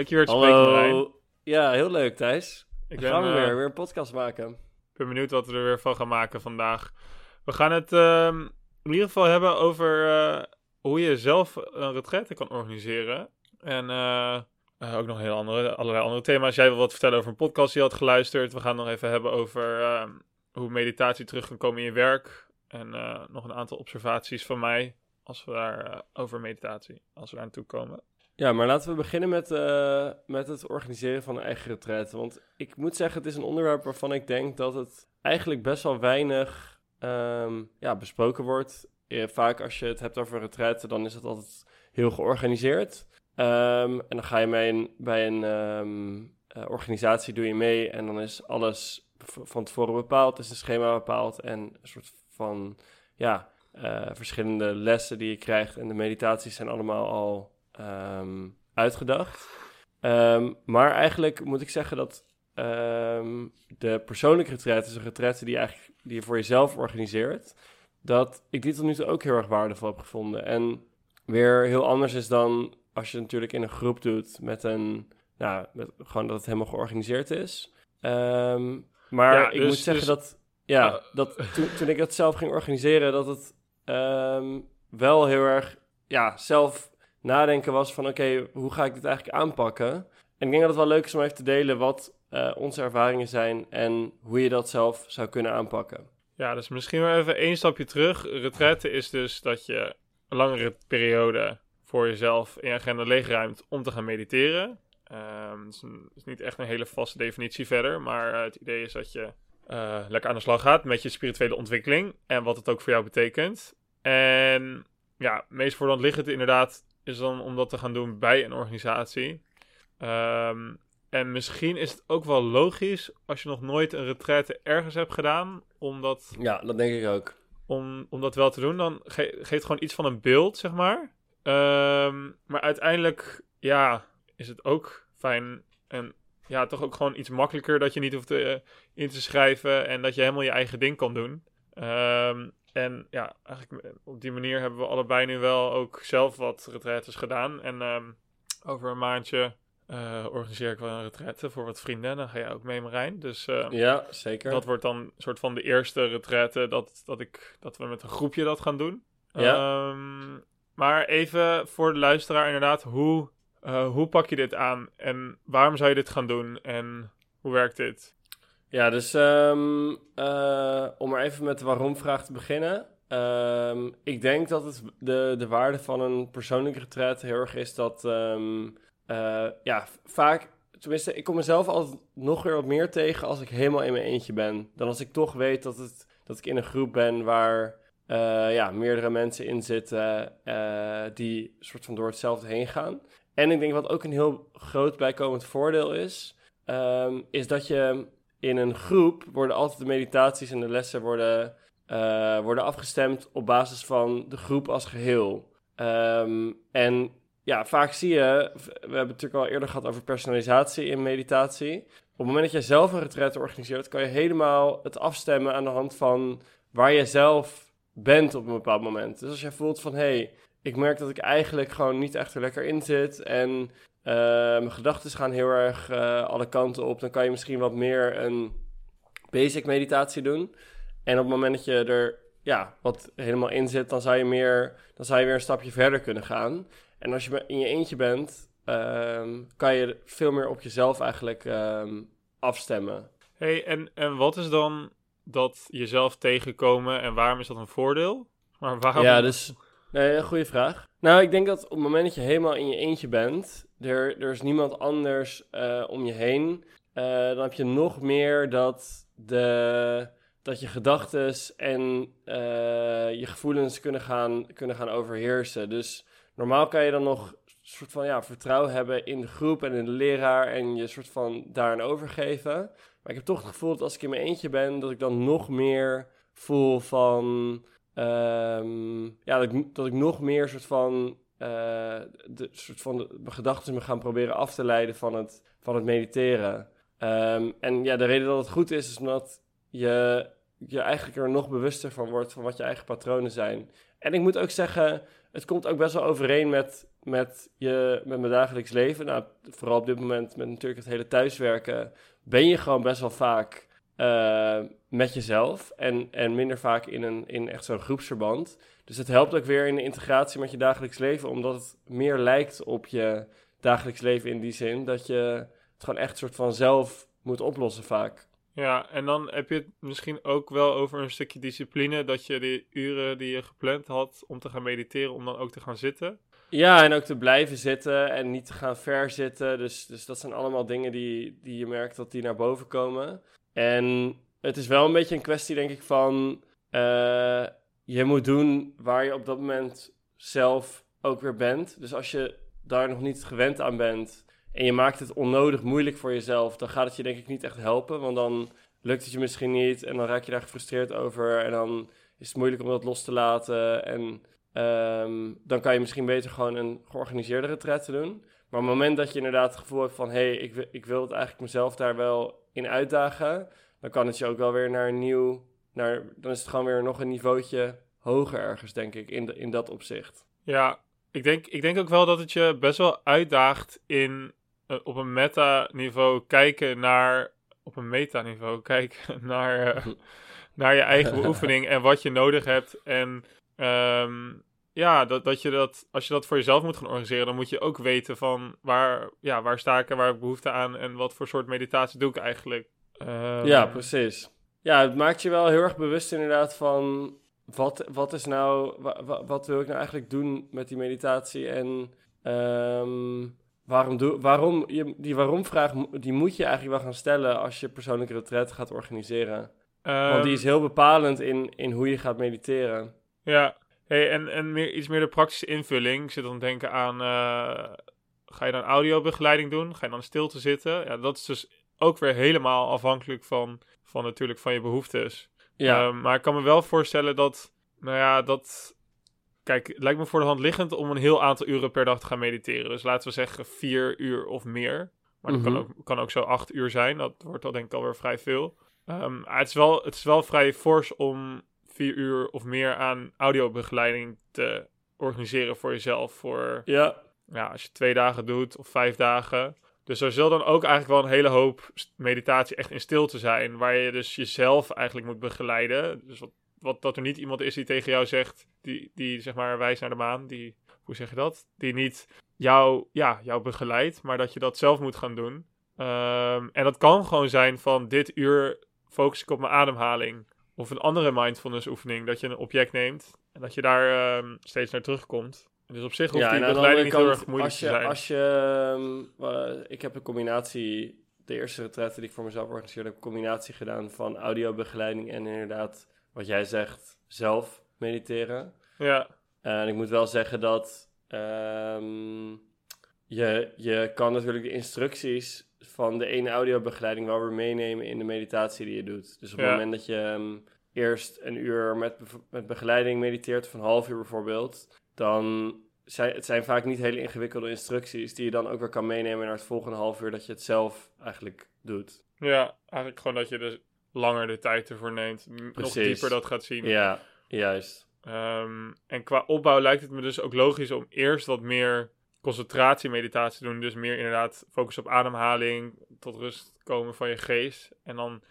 Leuk je weer te spreken, Marijn. Hallo. Ja, heel leuk, Thijs. Ik ben, gaan we eh, weer, weer een podcast maken. ben benieuwd wat we er weer van gaan maken vandaag. We gaan het ehm, in ieder geval hebben over eh, hoe je zelf een retraite kan organiseren. En eh, ook nog heel andere, allerlei andere thema's. Jij wil wat vertellen over een podcast die je had geluisterd. We gaan het nog even hebben over ehm, hoe meditatie terug kan komen in je werk. En nog een aantal observaties van mij als we daar over meditatie, als we daar aan toe komen. Ja, maar laten we beginnen met, eh, met het organiseren van een eigen retraite. Want ik moet zeggen, het is een onderwerp waarvan ik denk dat het eigenlijk best wel weinig ehm, ja, besproken wordt. Vaak als je het hebt over retraite, dan is het altijd heel georganiseerd. Ehm, en dan ga je mee een- bij een ehm, eh, organisatie, doe je mee en dan is alles van tevoren bepaald, is een schema bepaald en een soort van, ja, eh, verschillende lessen die je krijgt en de meditaties zijn allemaal al ehm, uitgedacht. Ehm, maar eigenlijk moet ik zeggen dat ehm, de persoonlijke retraite, dus een retraite die, je eigenlijk, die je voor jezelf organiseert, dat ik die tot nu toe ook heel erg waardevol heb gevonden. En weer heel anders is dan als je het natuurlijk in een groep doet met een, nou, met, gewoon dat het helemaal georganiseerd is. Maar Ja, ik dus- moet zeggen dus- dat, ja, Ah. dat toen, toen ik dat zelf ging organiseren, dat het wel heel erg, ja, zelf nadenken was van, oké, hoe ga ik dit eigenlijk aanpakken? En ik denk dat het wel leuk is om even te delen wat eh, onze ervaringen zijn en hoe je dat zelf zou kunnen aanpakken. Ja, dus misschien wel even één stapje terug. Retraite is dus dat je een langere periode voor jezelf in je agenda leegruimt om te gaan mediteren. Ehm het is, een- is niet echt een hele vaste definitie verder, maar eh, het idee is dat je eh, lekker aan de slag gaat met je spirituele ontwikkeling en wat het ook voor jou betekent. En ja, meest voor liggend inderdaad is dan om dat te gaan doen bij een organisatie. Ehm, en misschien is het ook wel logisch als je nog nooit een retraite ergens hebt gedaan, om dat, Ja, dat denk ik ook. om, om dat wel te doen. Dan ge geeft gewoon iets van een beeld, zeg maar. Ehm, maar uiteindelijk, ja, is het ook fijn en ja, toch ook gewoon iets makkelijker dat je niet hoeft eh, in te schrijven en dat je helemaal je eigen ding kan doen. Ehm, en ja, eigenlijk eh, op die manier hebben we allebei nu wel ook zelf wat retraites gedaan. En ehm, over een maandje eh, organiseer ik wel een retraite voor wat vrienden. Dan ga jij ook mee, Marijn. Dus eh, Ja, zeker. dat wordt dan een soort van de eerste retraite dat, dat, ik, dat we met een groepje dat gaan doen. Ja. Ehm, maar even voor de luisteraar inderdaad, hoe, hoe pak je dit aan? En waarom zou je dit gaan doen? En hoe werkt dit? Ja, dus ehm, eh, om maar even met de waarom-vraag te beginnen. Ehm, ik denk dat het de, de waarde van een persoonlijke retreat heel erg is dat, ehm, eh, ja, vaak, tenminste, ik kom mezelf altijd nog weer wat meer tegen als ik helemaal in mijn eentje ben. Dan als ik toch weet dat, het, dat ik in een groep ben waar, eh, ja, meerdere mensen in zitten die soort van door hetzelfde heen gaan. En ik denk wat ook een heel groot bijkomend voordeel is, is dat je in een groep worden altijd de meditaties en de lessen worden, eh, worden afgestemd op basis van de groep als geheel. Ehm, en ja, vaak zie je, we hebben het natuurlijk al eerder gehad over personalisatie in meditatie. Op het moment dat jij zelf een retreat organiseert, kan je helemaal het afstemmen aan de hand van waar je zelf bent op een bepaald moment. Dus als jij voelt van, hé, hey, ik merk dat ik eigenlijk gewoon niet echt er lekker in zit en mijn gedachten gaan heel erg eh, alle kanten op. Dan kan je misschien wat meer een basic meditatie doen. En op het moment dat je er ja, wat helemaal in zit, dan zou je, meer, dan zou je weer een stapje verder kunnen gaan. En als je in je eentje bent, ehm, kan je veel meer op jezelf eigenlijk ehm, afstemmen. Hey, en, en wat is dan dat jezelf tegenkomen en waarom is dat een voordeel? Maar waarom? Ja, dus nee, goede vraag. Nou, ik denk dat op het moment dat je helemaal in je eentje bent, er, er is niemand anders eh, om je heen, eh, dan heb je nog meer dat, de, dat je gedachten en eh, je gevoelens kunnen gaan, kunnen gaan overheersen. Dus normaal kan je dan nog soort van ja, vertrouwen hebben in de groep en in de leraar en je soort van daarin overgeven. Maar ik heb toch het gevoel dat als ik in mijn eentje ben, dat ik dan nog meer voel van Ehm, ja, dat ik, dat ik nog meer soort van, eh, de, soort van de, gedachten me gaan proberen af te leiden van het, van het mediteren. Ehm, en ja, de reden dat het goed is, is omdat je je eigenlijk er nog bewuster van wordt van wat je eigen patronen zijn. En ik moet ook zeggen, het komt ook best wel overeen met, met, je, met mijn dagelijks leven. Nou, vooral op dit moment met natuurlijk het hele thuiswerken, ben je gewoon best wel vaak uh, met jezelf en, en minder vaak in, een, in echt zo'n groepsverband. Dus het helpt ook weer in de integratie met je dagelijks leven, omdat het meer lijkt op je dagelijks leven in die zin dat je het gewoon echt soort van zelf moet oplossen vaak. Ja, en dan heb je het misschien ook wel over een stukje discipline, dat je de uren die je gepland had om te gaan mediteren, om dan ook te gaan zitten. Ja, en ook te blijven zitten en niet te gaan verzitten. Dus, dus dat zijn allemaal dingen die, die je merkt dat die naar boven komen. En het is wel een beetje een kwestie, denk ik, van uh, je moet doen waar je op dat moment zelf ook weer bent. Dus als je daar nog niet gewend aan bent en je maakt het onnodig moeilijk voor jezelf, dan gaat het je denk ik niet echt helpen. Want dan lukt het je misschien niet en dan raak je daar gefrustreerd over en dan is het moeilijk om dat los te laten. En um, dan kan je misschien beter gewoon een georganiseerde retraite doen. Maar op het moment dat je inderdaad het gevoel hebt van... hé, hey, ik, ik wil het eigenlijk mezelf daar wel in uitdagen... dan kan het je ook wel weer naar een nieuw... Naar, dan is het gewoon weer nog een niveautje hoger ergens, denk ik, in, de, in dat opzicht. Ja, ik denk, ik denk ook wel dat het je best wel uitdaagt in uh, op een meta-niveau kijken naar... op een meta-niveau kijken naar, uh, naar je eigen beoefening en wat je nodig hebt en... Um, ja, dat, dat je dat, als je dat voor jezelf moet gaan organiseren, dan moet je ook weten van waar, ja, waar sta ik en waar heb ik behoefte aan en wat voor soort meditatie doe ik eigenlijk. Um... Ja, precies. Ja, het maakt je wel heel erg bewust inderdaad van wat, wat is nou, wat, wat wil ik nou eigenlijk doen met die meditatie en um, waarom, doe, waarom je, die waarom-vraag, die moet je eigenlijk wel gaan stellen als je persoonlijke retreat gaat organiseren. Want die is heel bepalend in, in hoe je gaat mediteren. Ja, Hey, en en meer, iets meer de praktische invulling. Ik zit dan denken aan, uh, ga je dan audiobegeleiding doen? Ga je dan stil te zitten? Ja, dat is dus ook weer helemaal afhankelijk van, van natuurlijk van je behoeftes. Ja. Uh, maar ik kan me wel voorstellen dat, nou ja, dat... Kijk, het lijkt me voor de hand liggend om een heel aantal uren per dag te gaan mediteren. Dus laten we zeggen vier uur of meer. Maar dat kan, mhm. ook, kan ook zo acht uur zijn. Dat wordt al denk ik alweer vrij veel. Um, het, is wel, het is wel vrij fors om vier uur of meer aan audiobegeleiding te organiseren voor jezelf. Voor, ja. ja, als je twee dagen doet of vijf dagen. Dus er zal dan ook eigenlijk wel een hele hoop meditatie echt in stilte zijn. Waar je dus jezelf eigenlijk moet begeleiden. Dus wat, wat dat er niet iemand is die tegen jou zegt, die, die zeg maar wijst naar de maan. Die, hoe zeg je dat? Die niet jou, ja, jou begeleidt, maar dat je dat zelf moet gaan doen. Um, en dat kan gewoon zijn van dit uur focus ik op mijn ademhaling. Of een andere mindfulness oefening, dat je een object neemt en dat je daar um, steeds naar terugkomt. Dus op zich hoeft ja, die begeleiding niet heel erg moeilijk als je, te zijn. Als je, uh, ik heb een combinatie, de eerste retraite die ik voor mezelf organiseerde, heb een combinatie gedaan van audiobegeleiding en inderdaad, wat jij zegt, zelf mediteren. Ja. En ik moet wel zeggen dat um, je, je kan natuurlijk de instructies van de ene audiobegeleiding wel weer meenemen in de meditatie die je doet. Dus op het moment dat je um, eerst een uur met, met begeleiding mediteert, of een half uur bijvoorbeeld, dan zijn het zijn vaak niet hele ingewikkelde instructies die je dan ook weer kan meenemen naar het volgende half uur dat je het zelf eigenlijk doet. Ja, eigenlijk gewoon dat je dus langer de tijd ervoor neemt, Precies. nog dieper dat gaat zien. Ja, juist. Um, en qua opbouw lijkt het me dus ook logisch om eerst wat meer concentratiemeditatie doen. Dus meer inderdaad focus op ademhaling, tot rust komen van je geest. En dan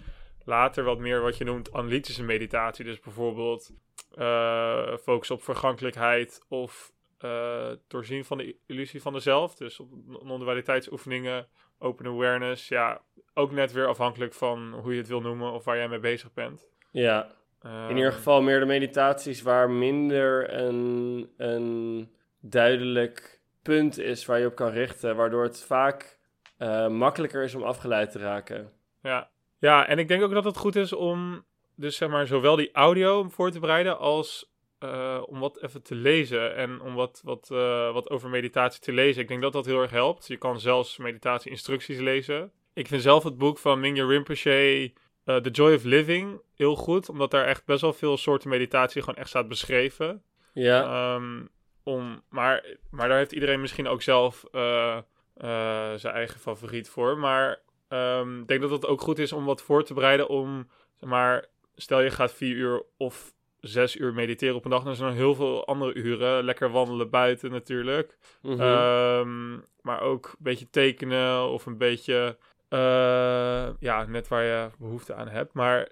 later wat meer wat je noemt analytische meditatie. Dus bijvoorbeeld uh, focus op vergankelijkheid of uh, doorzien van de illusie van de zelf. Dus op non-dualiteitsoefeningen, open awareness. Ja, ook net weer afhankelijk van hoe je het wil noemen of waar jij mee bezig bent. Ja, in ieder ehm, geval meer de meditaties waar minder een, een duidelijk punt is waar je op kan richten, waardoor het vaak uh, makkelijker is om afgeleid te raken. Ja. ja, en ik denk ook dat het goed is om dus zeg maar zowel die audio voor te bereiden als uh, om wat even te lezen en om wat, wat, uh, wat over meditatie te lezen. Ik denk dat dat heel erg helpt. Je kan zelfs meditatie-instructies lezen. Ik vind zelf het boek van Mingya Rinpoche, uh, The Joy of Living, heel goed. Omdat daar echt best wel veel soorten meditatie gewoon echt staat beschreven. Ja. Um, om, maar, maar daar heeft iedereen misschien ook zelf uh, uh, zijn eigen favoriet voor. Maar um, ik denk dat het ook goed is om wat voor te bereiden om zeg maar, stel je gaat vier uur of zes uur mediteren op een dag, dan zijn er heel veel andere uren. Lekker wandelen buiten natuurlijk. Mhm. Ehm, maar ook een beetje tekenen of een beetje, eh, ja, net waar je behoefte aan hebt. Maar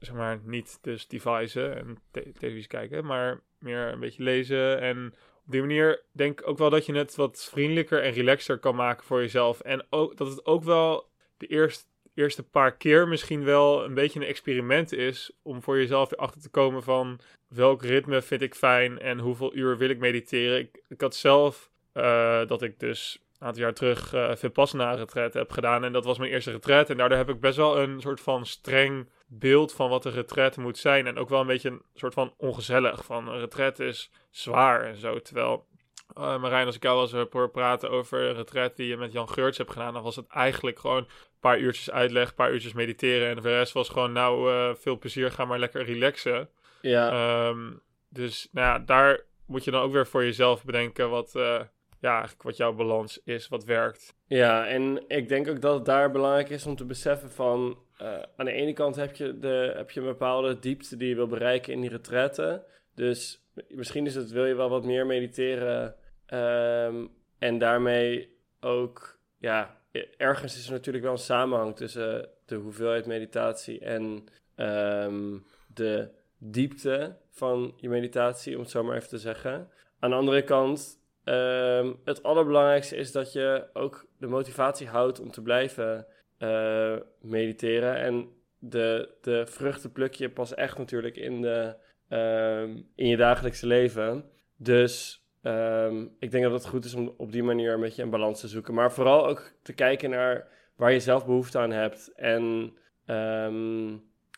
zeg maar niet dus devicen en te- televisie kijken, maar meer een beetje lezen. En op die manier denk ik ook wel dat je het wat vriendelijker en relaxer kan maken voor jezelf. En ook dat het ook wel de eerste, eerste paar keer misschien wel een beetje een experiment is om voor jezelf erachter te komen van welk ritme vind ik fijn en hoeveel uur wil ik mediteren. Ik, had zelf eh, dat ik dus een aantal jaar terug eh Vipassana retreat heb gedaan en dat was mijn eerste retreat en daardoor heb ik best wel een soort van streng beeld van wat een retreat moet zijn en ook wel een beetje een soort van ongezellig van een retreat is zwaar en zo, terwijl eh Marijn, als ik jou heb horen praten over een retreat die je met Jan Geurts hebt gedaan, dan was het eigenlijk gewoon een paar uurtjes uitleg, een paar uurtjes mediteren en de rest was gewoon nou eh, veel plezier, ga maar lekker relaxen. ja. Ehm, dus nou ja, daar moet je dan ook weer voor jezelf bedenken wat, eh, ja, eigenlijk wat jouw balans is, wat werkt. Ja, en ik denk ook dat het daar belangrijk is om te beseffen van... eh, aan de ene kant heb je, de, heb je een bepaalde diepte die je wil bereiken in die retraite. Dus misschien is het, wil je wel wat meer mediteren. ehm, en daarmee ook, ja, ergens is er natuurlijk wel een samenhang tussen de hoeveelheid meditatie en ehm, de diepte van je meditatie, om het zo maar even te zeggen. Aan de andere kant, ehm, het allerbelangrijkste is dat je ook de motivatie houdt om te blijven eh, mediteren. En de, de vruchten pluk je pas echt natuurlijk in, de, ehm, in je dagelijkse leven. Dus ehm, ik denk dat het goed is om op die manier een beetje een balans te zoeken. Maar vooral ook te kijken naar waar je zelf behoefte aan hebt. En ehm,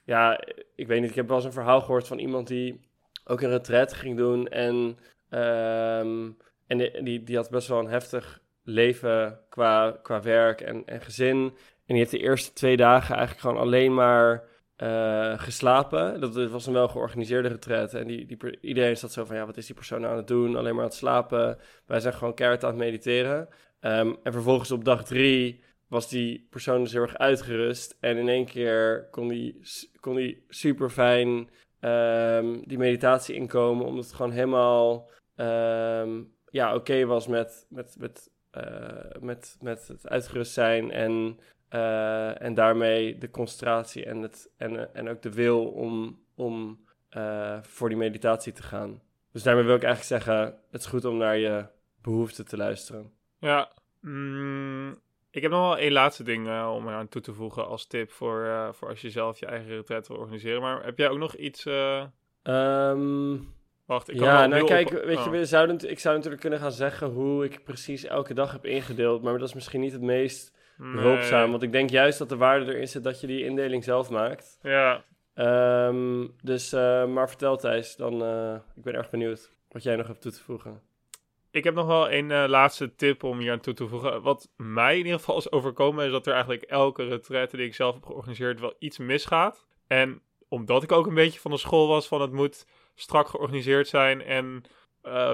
ja, ik weet niet, ik heb wel eens een verhaal gehoord van iemand die ook een retreat ging doen. En, en die, die, die had best wel een heftig leven qua, qua werk en, en gezin. En die heeft de eerste twee dagen eigenlijk gewoon alleen maar eh, geslapen. Dat, was een wel georganiseerde retreat. En die, die, iedereen zat zo van, ja, wat is die persoon nou aan het doen? Alleen maar aan het slapen. Wij zijn gewoon keihard aan het mediteren. Ehm, en vervolgens op dag drie was die persoon dus heel erg uitgerust. En in één keer kon die, kon die super fijn ehm, die meditatie inkomen. Omdat het gewoon helemaal ehm, ja, oké was met, met, met, eh, met, met het uitgerust zijn. En, eh, en daarmee de concentratie en, het, en, eh, en ook de wil om, om eh, voor die meditatie te gaan. Dus daarmee wil ik eigenlijk zeggen, het is goed om naar je behoeften te luisteren. Ja, mm, ik heb nog wel één laatste ding om eraan toe te voegen als tip voor, voor als je zelf je eigen retreat wil organiseren. Maar heb jij ook nog iets... eh, Ehm, Wacht, ik kan ja, nou kijk, op- weet je, oh. we zouden, ik zou natuurlijk kunnen gaan zeggen hoe ik precies elke dag heb ingedeeld, maar dat is misschien niet het meest behulpzaam, Nee. want ik denk juist dat de waarde erin zit dat je die indeling zelf maakt. Ja, Ehm, dus, eh, maar vertel Thijs, dan, eh, ik ben erg benieuwd wat jij nog hebt toe te voegen. ik heb nog wel een eh, laatste tip om hier aan toe te voegen. Wat mij in ieder geval is overkomen, is dat er eigenlijk elke retraite die ik zelf heb georganiseerd wel iets misgaat. En omdat ik ook een beetje van de school was van het moet strak georganiseerd zijn en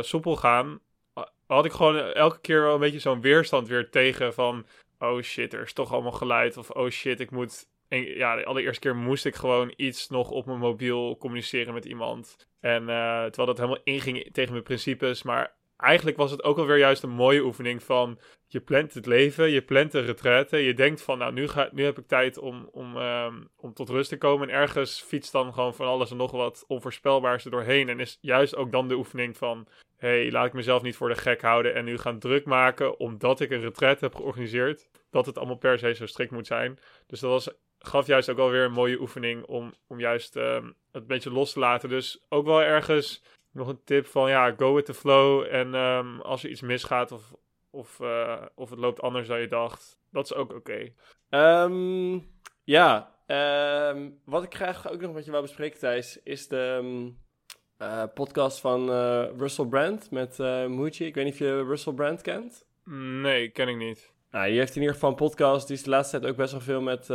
soepel gaan, ha- had ik gewoon elke keer wel een beetje zo'n weerstand weer tegen van, oh shit, er is toch allemaal geluid. Of oh shit, ik moet... Ja, de allereerste keer moest ik gewoon iets nog op mijn mobiel communiceren met iemand. En eh, terwijl dat helemaal inging tegen mijn principes, maar eigenlijk was het ook alweer juist een mooie oefening van je plant het leven, je plant de retraite, je denkt van nou nu, nu heb ik tijd om, om, ehm, om tot rust te komen en ergens fietst dan gewoon van alles en nog wat onvoorspelbaars doorheen en is juist ook dan de oefening van hey, laat ik mezelf niet voor de gek houden en nu gaan druk maken omdat ik een retraite heb georganiseerd, dat het allemaal per se zo strikt moet zijn. Dus dat was, gaf juist ook wel weer een mooie oefening om, om juist ehm, het een beetje los te laten. Dus ook wel ergens nog een tip van ja, go with the flow. En ehm, als er iets misgaat of, of, eh, of het loopt anders dan je dacht, dat is ook oké. Ehm, ja, ehm, wat ik graag ook nog met je wou bespreken, Thijs, is de eh, podcast van eh, Russell Brand met Muji. Ik weet niet of je Russell Brand kent. Nee, ken ik niet. Nou, die heeft in ieder geval een podcast. Die is de laatste tijd ook best wel veel met,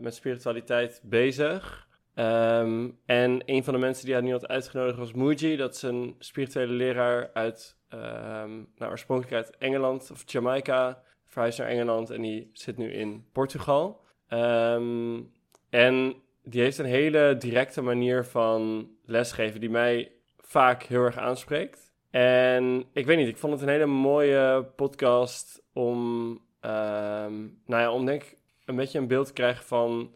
met spiritualiteit bezig. Ehm, en een van de mensen die hij nu had uitgenodigd was Muji. Dat is een spirituele leraar uit, ehm, nou, oorspronkelijk uit Engeland of Jamaica. Verhuisd naar Engeland en die zit nu in Portugal. Ehm, en die heeft een hele directe manier van lesgeven die mij vaak heel erg aanspreekt. En ik weet niet, ik vond het een hele mooie podcast om, nou ja, om denk ik een beetje een beeld te krijgen van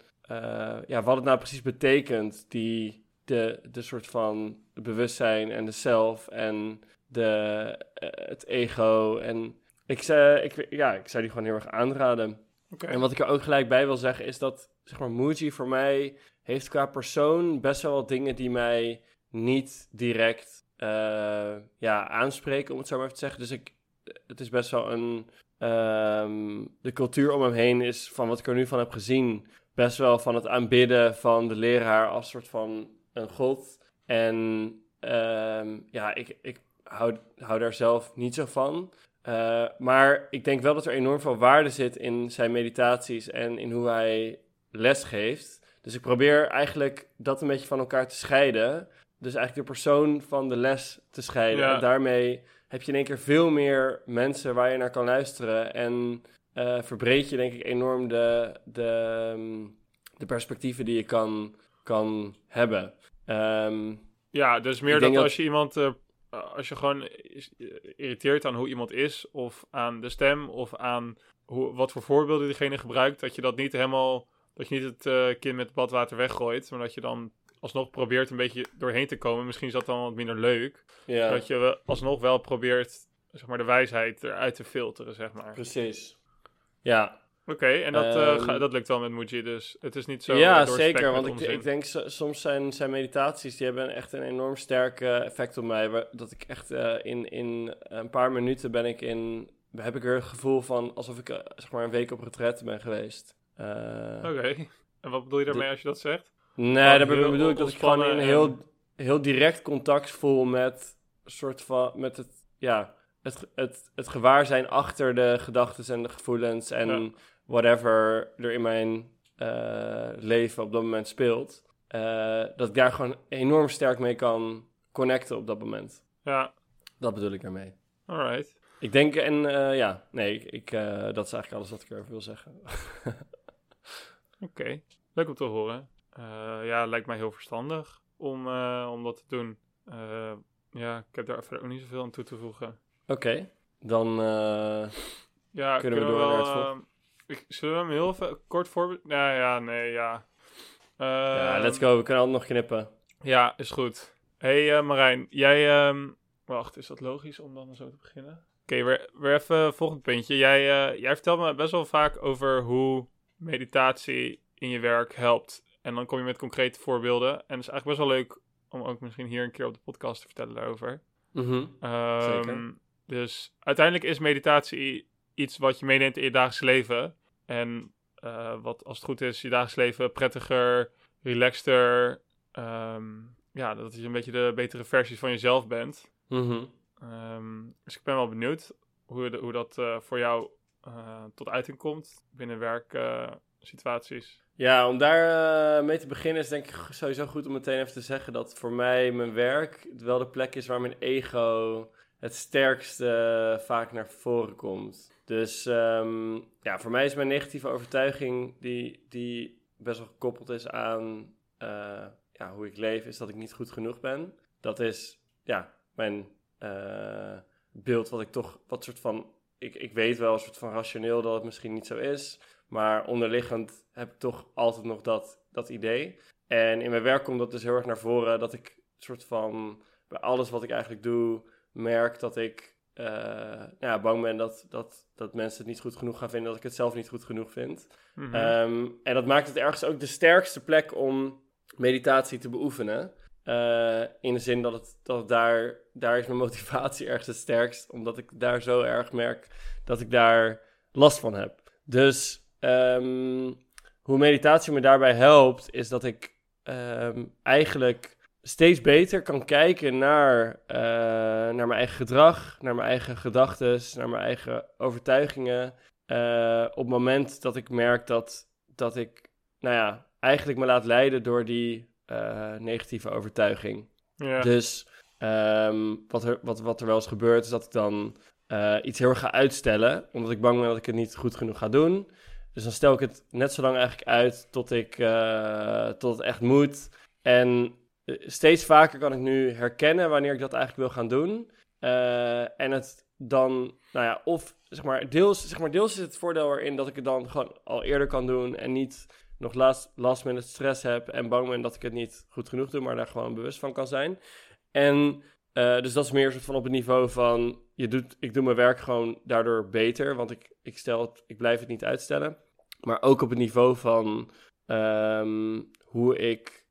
ja, wat het nou precies betekent, die, de, de soort van bewustzijn en de zelf en de, uh, het ego. En ik, zei, ik, ja, ik zou die gewoon heel erg aanraden. En wat ik er ook gelijk bij wil zeggen is dat, zeg maar, Muji voor mij heeft qua persoon best wel wat dingen die mij niet direct uh, ja, aanspreken, om het zo maar even te zeggen. Dus ik, het is best wel een. Um, de cultuur om hem heen is, van wat ik er nu van heb gezien, best wel van het aanbidden van de leraar als soort van een god. En um, ja, ik, ik hou, hou daar zelf niet zo van. Uh, maar ik denk wel dat er enorm veel waarde zit in zijn meditaties en in hoe hij les geeft. Dus ik probeer eigenlijk dat een beetje van elkaar te scheiden. Dus eigenlijk de persoon van de les te scheiden. Ja. En daarmee heb je in één keer veel meer mensen waar je naar kan luisteren. En uh, verbreed je denk ik enorm de, de, um, de perspectieven die je kan, kan hebben. Um, ja, dus meer dat, als je iemand... Uh, als je gewoon irriteert aan hoe iemand is, of aan de stem, of aan hoe, wat voor voorbeelden diegene gebruikt, dat je dat niet helemaal, dat je niet het uh, kind met het badwater weggooit, maar dat je dan alsnog probeert een beetje doorheen te komen. Misschien is dat dan wat minder leuk. Ja. Dat je alsnog wel probeert, zeg maar, de wijsheid eruit te filteren, zeg maar. Precies. Ja. Oké, okay, en dat, um, uh, ga, dat lukt wel met Muji, dus het is niet zo Ja, zeker, want ik, ik, denk so, soms zijn, zijn meditaties, die hebben echt een enorm sterk effect op mij. Waar, dat ik echt uh, in, in een paar minuten ben ik in, heb ik er het gevoel van alsof ik zeg maar een week op retret ben geweest. Oké, okay. en wat bedoel je daarmee als je dat zegt? Nee, daar bedoel ik dat ik gewoon in heel, heel direct contact voel met soort van met het ja het, het, het gewaarzijn achter de gedachten en de gevoelens en Ja. whatever er in mijn eh, leven op dat moment speelt. eh, dat ik daar gewoon enorm sterk mee kan connecten op dat moment. Ja, Dat bedoel ik ermee. alright. Ik denk, en eh, ja, nee, ik, ik, dat is eigenlijk alles wat ik erover wil zeggen. Oké, leuk om te horen. Ja, lijkt mij heel verstandig om, om dat te doen. Ja, ik heb daar verder ook niet zoveel aan toe te voegen. Oké, dan eh, Ja, Kunnen we door wel... naar het vol- eh, ik, zullen we hem heel even kort voorbeeld... Nou ja, nee, ja. ja, Ehm, let's go. We kunnen altijd nog knippen. Ja, is goed. hey, eh, Marijn, jij... ehm, wacht, is dat logisch om dan zo te beginnen? Oké, weer, weer even volgend puntje. Jij, eh, jij vertelt me best wel vaak over hoe meditatie in je werk helpt. En dan kom je met concrete voorbeelden. En het is eigenlijk best wel leuk om ook misschien hier een keer op de podcast te vertellen daarover. Mhm. Ehm, Zeker. Dus uiteindelijk is meditatie iets wat je meeneemt in je dagelijks leven. En eh, wat als het goed is, je dagelijks leven prettiger, relaxter. ehm, ja, dat je een beetje de betere versie van jezelf bent. Mhm. Ehm, dus ik ben wel benieuwd hoe, de- hoe dat eh, voor jou eh, tot uiting komt binnen werksituaties. Ja, om daar mee te beginnen is denk ik sowieso goed om meteen even te zeggen dat voor mij mijn werk wel de plek is waar mijn ego het sterkste vaak naar voren komt. Dus ehm, ja, voor mij is mijn negatieve overtuiging die, die best wel gekoppeld is aan eh, ja, hoe ik leef, is dat ik niet goed genoeg ben. Dat is ja, mijn eh, beeld wat ik toch, wat soort van, ik, ik weet wel een soort van rationeel dat het misschien niet zo is. Maar onderliggend heb ik toch altijd nog dat, dat idee. En in mijn werk komt dat dus heel erg naar voren. Dat ik soort van bij alles wat ik eigenlijk doe, merk dat ik eh, nou ja, bang ben dat, dat, dat mensen het niet goed genoeg gaan vinden. Dat ik het zelf niet goed genoeg vind. Mhm. Ehm, en dat maakt het ergens ook de sterkste plek om meditatie te beoefenen. Eh, in de zin dat het, dat het daar, daar is mijn motivatie ergens het sterkst. Omdat ik daar zo erg merk dat ik daar last van heb. Dus ehm, hoe meditatie me daarbij helpt, is dat ik ehm, eigenlijk steeds beter kan kijken naar, eh, naar mijn eigen gedrag, naar mijn eigen gedachten, naar mijn eigen overtuigingen. Eh, op het moment dat ik merk dat, dat ik, nou ja, eigenlijk me laat leiden door die eh, negatieve overtuiging. ja. Dus ehm, wat, er, wat, wat er wel eens gebeurt, is dat ik dan iets heel erg ga uitstellen, omdat ik bang ben dat ik het niet goed genoeg ga doen. Dus dan stel ik het net zo lang eigenlijk uit tot, ik, tot het echt moet. En steeds vaker kan ik nu herkennen wanneer ik dat eigenlijk wil gaan doen. en het dan, nou ja, of zeg maar, deels, zeg maar, deels is het voordeel erin dat ik het dan gewoon al eerder kan doen en niet nog last, last minute stress heb en bang ben dat ik het niet goed genoeg doe, maar daar gewoon bewust van kan zijn. En uh, dus dat is meer van op het niveau van, je doet, ik doe mijn werk gewoon daardoor beter, want ik, ik, stel het, ik blijf het niet uitstellen. Maar ook op het niveau van um, hoe ik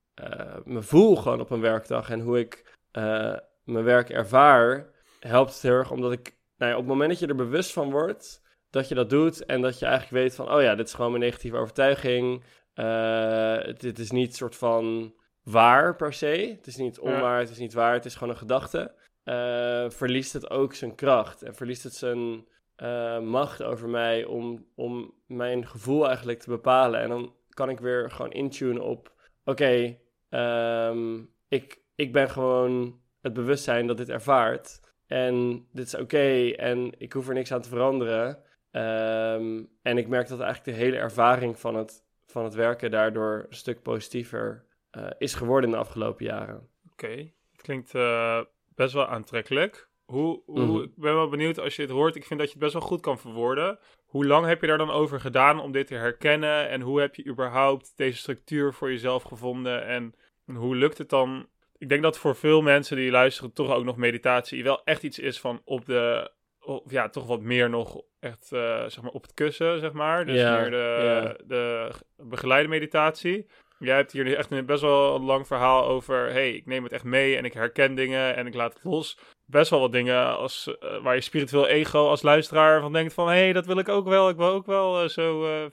me voel gewoon op een werkdag en hoe ik uh, mijn werk ervaar, helpt het heel erg omdat ik, nou ja, op het moment dat je er bewust van wordt, dat je dat doet en dat je eigenlijk weet van, oh ja, dit is gewoon mijn negatieve overtuiging. Uh, dit is niet soort van waar per se. Het is niet onwaar, het is niet waar, het is gewoon een gedachte. Uh, verliest het ook zijn kracht en verliest het zijn uh, macht over mij om, om mijn gevoel eigenlijk te bepalen. En dan kan ik weer gewoon intunen op: oké, okay, um, ik, ik ben gewoon het bewustzijn dat dit ervaart. En dit is oké okay, en ik hoef er niks aan te veranderen. Um, en ik merk dat eigenlijk de hele ervaring van het, van het werken daardoor een stuk positiever uh, is geworden in de afgelopen jaren. Oké, okay. het klinkt uh, best wel aantrekkelijk. Hoe, hoe, mm -hmm. Ik ben wel benieuwd als je het hoort. Ik vind dat je het best wel goed kan verwoorden. Hoe lang heb je daar dan over gedaan om dit te herkennen? En hoe heb je überhaupt deze structuur voor jezelf gevonden? En, en hoe lukt het dan? Ik denk dat voor veel mensen die luisteren toch ook nog meditatie wel echt iets is van op de... Of ja, toch wat meer nog echt uh, zeg maar op het kussen, zeg maar. Dus meer de, de begeleide meditatie. Jij hebt hier echt een best wel een lang verhaal over. hey, ik neem het echt mee en ik herken dingen en ik laat het los. Best wel wat dingen als, uh, waar je spiritueel ego als luisteraar van denkt: van hé, hey, dat wil ik ook wel. Ik wil ook wel uh, zo, uh,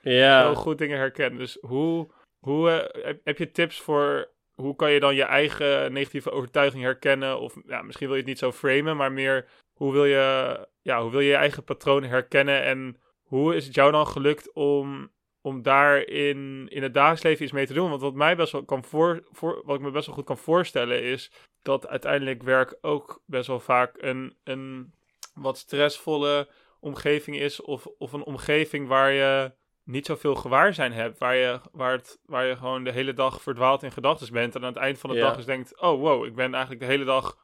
ja. zo goed dingen herkennen. Dus hoe, hoe heb, heb je tips voor hoe kan je dan je eigen negatieve overtuiging herkennen? Of ja, misschien wil je het niet zo framen, maar meer hoe wil je, ja, hoe wil je je eigen patronen herkennen? En hoe is het jou dan gelukt om om daar in, in het dagelijks leven iets mee te doen. Want wat, mij best wel kan voor, voor, wat ik me best wel goed kan voorstellen is dat uiteindelijk werk ook best wel vaak een, een wat stressvolle omgeving is. Of, of een omgeving waar je niet zoveel gewaarzijn hebt. Waar je, waar, het, waar je gewoon de hele dag verdwaald in gedachten bent. En aan het eind van de dag is denkt: oh wow, ik ben eigenlijk de hele dag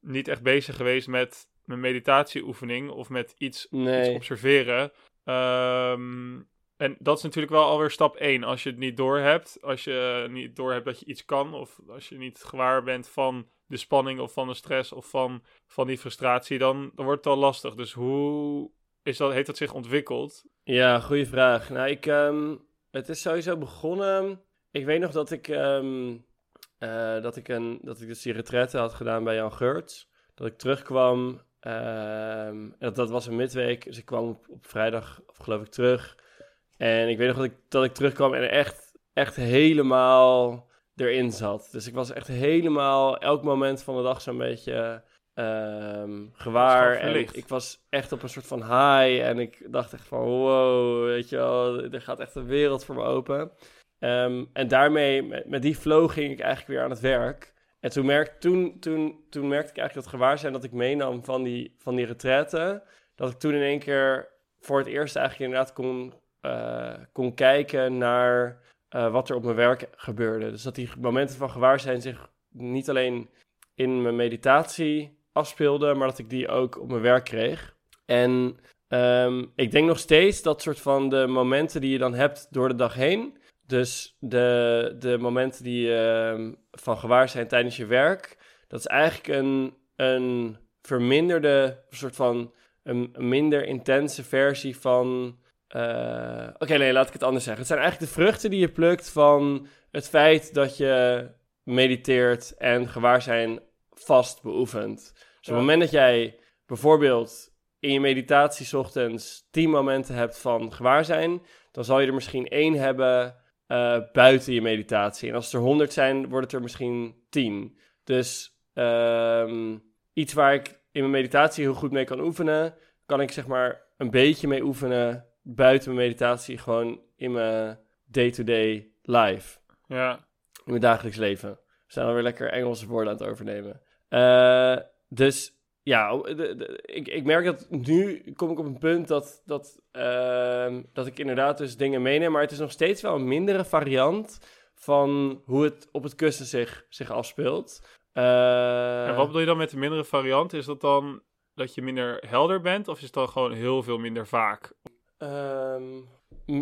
niet echt bezig geweest met mijn meditatieoefening of met iets, nee. iets observeren. Um, en dat is natuurlijk wel alweer stap 1. Als je het niet doorhebt, als je niet doorhebt dat je iets kan, of als je niet gewaar bent van de spanning of van de stress of van, van die frustratie, dan, dan wordt het al lastig. Dus hoe is dat, heeft dat zich ontwikkeld? Ja, goede vraag. Nou, ik, um, het is sowieso begonnen. Ik weet nog dat ik, um, uh, dat ik, een, dat ik dus die retraite had gedaan bij Jan Geurts. Dat ik terugkwam. Um, dat, dat was een midweek, dus ik kwam op, op vrijdag, of geloof ik, terug. En ik weet nog dat ik, dat ik terugkwam en echt, echt helemaal erin zat. Dus ik was echt helemaal elk moment van de dag zo'n beetje um, gewaar. En ik, ik, was echt op een soort van high. En ik dacht echt van wow, weet je wel, er gaat echt een wereld voor me open. Um, en daarmee, met, met, die flow ging ik eigenlijk weer aan het werk. En toen, merk, toen, toen, toen merkte ik eigenlijk dat gewaarzijn dat ik meenam van die, van die retraite. Dat ik toen in één keer voor het eerst eigenlijk inderdaad kon uh, kon kijken naar uh, wat er op mijn werk gebeurde. Dus dat die momenten van gewaarzijn zich niet alleen in mijn meditatie afspeelden, maar dat ik die ook op mijn werk kreeg. En um, ik denk nog steeds dat soort van de momenten die je dan hebt door de dag heen. Dus de, de momenten die uh, van gewaar zijn tijdens je werk. Dat is eigenlijk een, een verminderde, soort van een minder intense versie van uh, Oké, nee, laat ik het anders zeggen. Het zijn eigenlijk de vruchten die je plukt van het feit dat je mediteert en gewaarzijn vast beoefent. Dus op het moment dat jij bijvoorbeeld in je meditatie ochtends 10 momenten hebt van gewaarzijn, dan zal je er misschien één hebben uh, buiten je meditatie. En als er 100 zijn, wordt het er misschien 10. Dus um, iets waar ik in mijn meditatie heel goed mee kan oefenen, kan ik zeg maar een beetje mee oefenen buiten mijn meditatie gewoon in mijn day-to-day life. Ja. In mijn dagelijks leven. We zijn alweer lekker Engelse woorden aan het overnemen. Uh, dus ja, de, de- ik, ik merk dat nu kom ik op een punt dat, dat, ehm, dat ik inderdaad dus dingen meeneem, maar het is nog steeds wel een mindere variant van hoe het op het kussen zich, zich afspeelt. Eh, En wat bedoel je dan met de mindere variant? Is dat dan dat je minder helder bent? Of is het dan gewoon heel veel minder vaak? Ehm,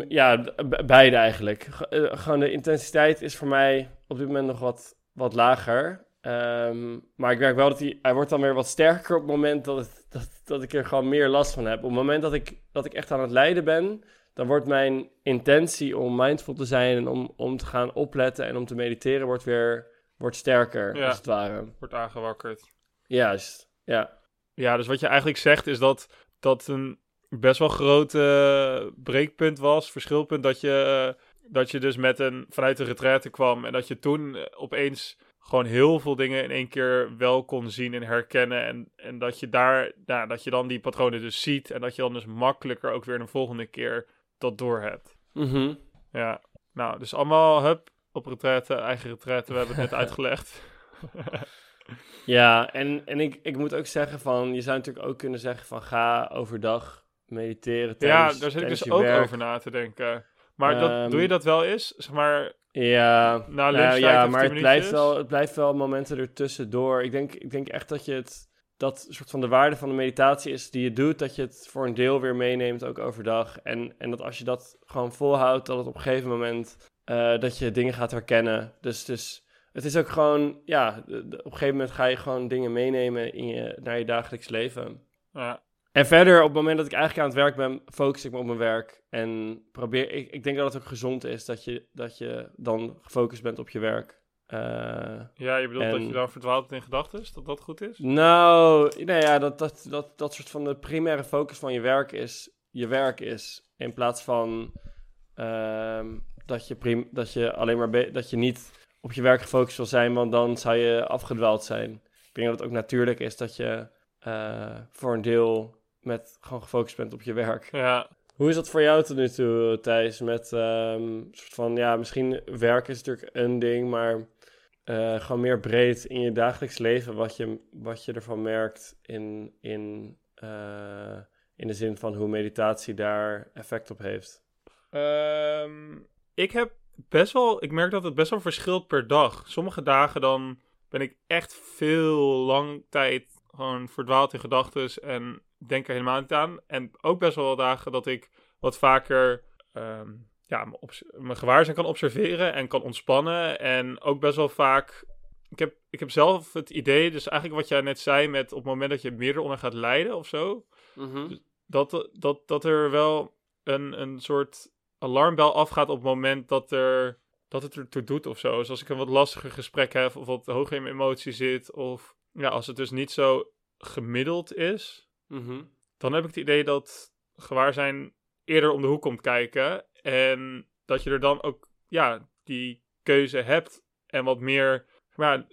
ja, beide eigenlijk. G- eh, gewoon de intensiteit is voor mij op dit moment nog wat, wat lager. Ehm, maar ik merk wel dat hij, hij wordt dan weer wat sterker op het moment dat, het, dat, dat ik er gewoon meer last van heb. Op het moment dat ik, dat ik echt aan het lijden ben, dan wordt mijn intentie om mindful te zijn en om, om te gaan opletten en om te mediteren wordt weer wordt sterker, Ja. als het ware. Wordt aangewakkerd. Juist, ja. Ja, dus wat je eigenlijk zegt is dat dat een best wel groot eh, breekpunt was, verschilpunt, dat je, eh, dat je dus met een, vanuit de retraite kwam en dat je toen eh, opeens gewoon heel veel dingen in één keer wel kon zien en herkennen en, en dat je daar, nou, dat je dan die patronen dus ziet en dat je dan dus makkelijker ook weer de volgende keer dat door hebt. Mhm. Ja, nou, dus allemaal, hup, op retraite, eigen retraite, we hebben het net uitgelegd. Ja, en, en ik, ik moet ook zeggen van, je zou natuurlijk ook kunnen zeggen van ga overdag mediteren ja, tijdens daar zit ik dus ook werk. over na te denken. Maar dat, Ehm, doe je dat wel eens? Zeg maar, Ja, nou, ja maar 10 het blijft, wel, het blijft wel momenten ertussendoor. Ik denk, ik denk echt dat je het, dat soort van de waarde van de meditatie is die je doet, dat je het voor een deel weer meeneemt, ook overdag. En, en dat als je dat gewoon volhoudt, dat het op een gegeven moment, eh, dat je dingen gaat herkennen. Dus, dus het is ook gewoon, ja, op een gegeven moment ga je gewoon dingen meenemen in je, naar je dagelijks leven. ja, En verder, op het moment dat ik eigenlijk aan het werk ben, focus ik me op mijn werk. En probeer, ik, ik denk dat het ook gezond is dat je, dat je dan gefocust bent op je werk. Eh, ja, je bedoelt dat je dan verdwaalt in gedachten, dat dat goed is? nou, nou ja, dat, dat, dat, dat soort van de primaire focus van je werk is, je werk is. In plaats van ehm, dat, je prim, dat je alleen maar, be- dat je niet op je werk gefocust wil zijn, want dan zou je afgedwaald zijn. Ik denk dat het ook natuurlijk is dat je eh, voor een deel met gewoon gefocust bent op je werk. Ja, Hoe is dat voor jou tot nu toe, Thijs? Met ehm, soort van, ja, misschien werk is natuurlijk een ding, maar eh, gewoon meer breed in je dagelijks leven, wat je, wat je ervan merkt in, in, eh, in de zin van hoe meditatie daar effect op heeft. Ehm, ik heb best wel, ik merk dat het best wel verschilt per dag. Sommige dagen dan ben ik echt veel lang tijd gewoon verdwaald in gedachten en denk er helemaal niet aan. En ook best wel dagen dat ik wat vaker ehm, ja, mijn gewaarzijn kan observeren en kan ontspannen. En ook best wel vaak, ik heb, ik heb zelf het idee, dus eigenlijk wat jij net zei met op het moment dat je meer eronder gaat lijden of zo, dat, dat, dat er wel een, een soort alarmbel afgaat op het moment dat, er, dat het ertoe doet of zo. Dus als ik een wat lastiger gesprek heb of wat hoger in mijn emotie zit of ja, als het dus niet zo gemiddeld is, Mhm. dan heb ik het idee dat gewaarzijn eerder om de hoek komt kijken en dat je er dan ook ja, die keuze hebt en wat meer, maar,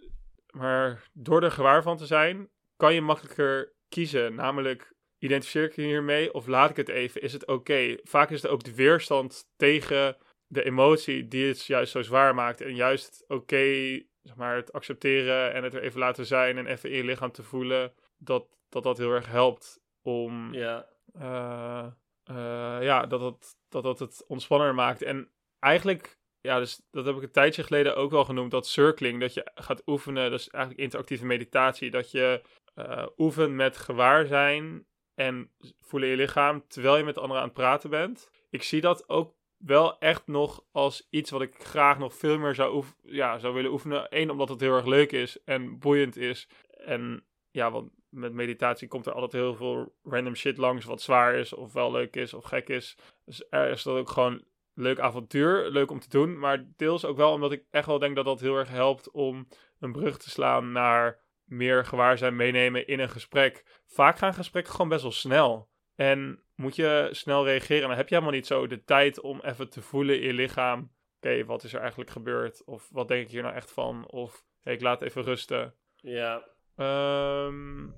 maar door er gewaar van te zijn, kan je makkelijker kiezen. Namelijk, identificeer ik hiermee of laat ik het even? Is het oké? Vaak is het ook de weerstand tegen de emotie die het juist zo zwaar maakt. En juist oké, zeg maar, het accepteren en het er even laten zijn en even in je lichaam te voelen, dat dat, dat heel erg helpt om Ja. eh, eh, ja, dat het, dat dat het ontspannender maakt. En eigenlijk, ja, dus dat heb ik een tijdje geleden ook wel genoemd, dat circling, dat je gaat oefenen, dat is eigenlijk interactieve meditatie, dat je eh oefent met gewaarzijn en voelen in je lichaam, terwijl je met anderen aan het praten bent. Ik zie dat ook wel echt nog als iets wat ik graag nog veel meer zou, oef- ja, zou willen oefenen. Eén, omdat het heel erg leuk is en boeiend is. En ja, want met meditatie komt er altijd heel veel random shit langs wat zwaar is of wel leuk is of gek is. Dus er is dat ook gewoon leuk avontuur, leuk om te doen. Maar deels ook wel omdat ik echt wel denk dat dat heel erg helpt om een brug te slaan naar meer gewaarzijn meenemen in een gesprek. Vaak gaan gesprekken gewoon best wel snel. En moet je snel reageren. Dan heb je helemaal niet zo de tijd om even te voelen in je lichaam. Oké, wat is er eigenlijk gebeurd? Of wat denk ik hier nou echt van? Of hey, ik laat even rusten. Ja. Ehm,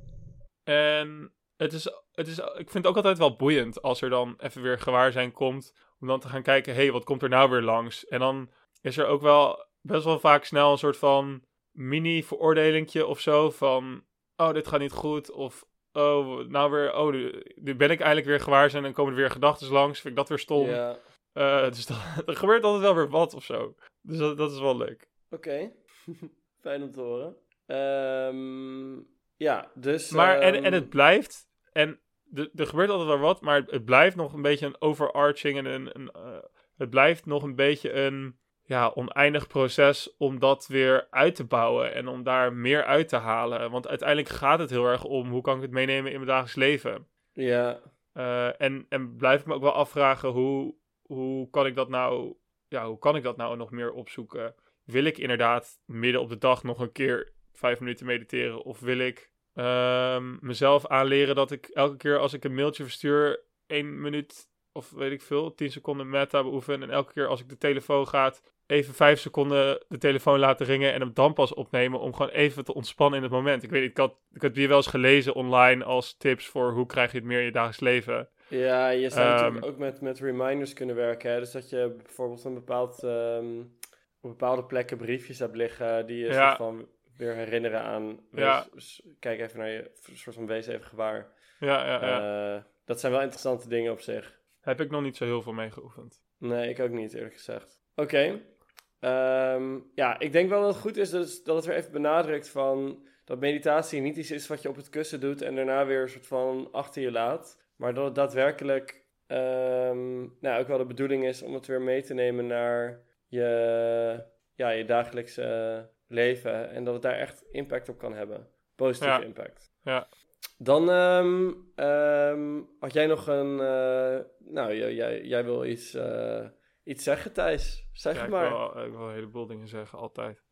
en het is, het is, ik vind het ook altijd wel boeiend als er dan even weer gewaarzijn komt. Om dan te gaan kijken, hé, hey, wat komt er nou weer langs? En dan is er ook wel best wel vaak snel een soort van mini-veroordelingje of zo van... oh, dit gaat niet goed. Of, oh, nou weer, oh, nu, ben ik eigenlijk weer gewaar zijn. En dan komen er weer gedachten langs. Vind ik dat weer stom. Ja. Eh, dus dat, er gebeurt altijd wel weer wat of zo. Dus dat, dat is wel leuk. Oké. Fijn om te horen. Ehm, ja, dus... Maar, en, ehm, en het blijft, en de- er gebeurt altijd wel wat, maar het, het blijft nog een beetje een overarching en een, een, eh, het blijft nog een beetje een ja, oneindig proces om dat weer uit te bouwen en om daar meer uit te halen. Want uiteindelijk gaat het heel erg om hoe kan ik het meenemen in mijn dagelijks leven. Ja, Eh, en, en blijf ik me ook wel afvragen hoe, hoe kan ik dat nou, ja, hoe kan ik dat nou nog meer opzoeken? Wil ik inderdaad midden op de dag nog een keer vijf minuten mediteren? Of wil ik ehm, mezelf aanleren dat ik elke keer als ik een mailtje verstuur, één minuut of weet ik veel, tien seconden meta beoefen. En elke keer als ik de telefoon gaat, even vijf seconden de telefoon laten ringen en hem dan pas opnemen om gewoon even te ontspannen in het moment. Ik weet niet, ik had, ik had die wel eens gelezen online als tips voor hoe krijg je het meer in je dagelijks leven. ja je zou Ehm, natuurlijk ook met, met reminders kunnen werken. Hè? Dus dat je bijvoorbeeld een bepaald, ehm, op bepaalde plekken briefjes hebt liggen die je Ja. van weer herinneren aan. Wees, Ja. s- Kijk even naar je, soort van wees even gewaar. Ja, ja, ja. Eh, dat zijn wel interessante dingen op zich. Heb ik nog niet zo heel veel mee geoefend. Nee, ik ook niet, eerlijk gezegd. Oké. Ehm, ja, ik denk wel dat het goed is dat, dat het weer even benadrukt van dat meditatie niet iets is wat je op het kussen doet en daarna weer een soort van achter je laat. Maar dat het daadwerkelijk ehm, nou, ook wel de bedoeling is om het weer mee te nemen naar je, ja, je dagelijkse leven. En dat het daar echt impact op kan hebben. Positieve Ja. impact. Ja. Dan ehm, ehm, had jij nog een. eh, nou, jij, jij, wil iets, eh, iets zeggen, Thijs. Zeg Ja, het ik maar. wil, ik wil een heleboel dingen zeggen, altijd.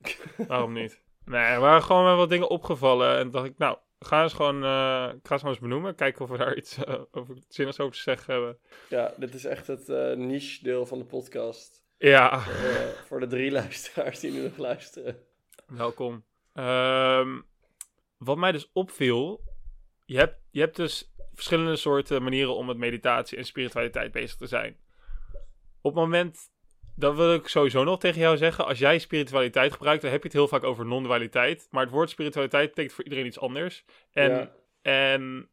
Waarom niet? Nee, er waren gewoon wel wat dingen opgevallen. En dacht ik, nou, ga eens gewoon, eh, ik ga ze maar eens benoemen. Kijken of we daar iets uh, over zinnigs over te zeggen hebben. Ja, dit is echt het niche-deel van de podcast. Ja, Voor, voor de drie luisteraars die nu nog luisteren. Welkom. Ehm, wat mij dus opviel, je hebt, je hebt dus verschillende soorten manieren om met meditatie en spiritualiteit bezig te zijn. Op het moment, dat wil ik sowieso nog tegen jou zeggen, als jij spiritualiteit gebruikt, dan heb je het heel vaak over non-dualiteit. Maar het woord spiritualiteit betekent voor iedereen iets anders. En ja, En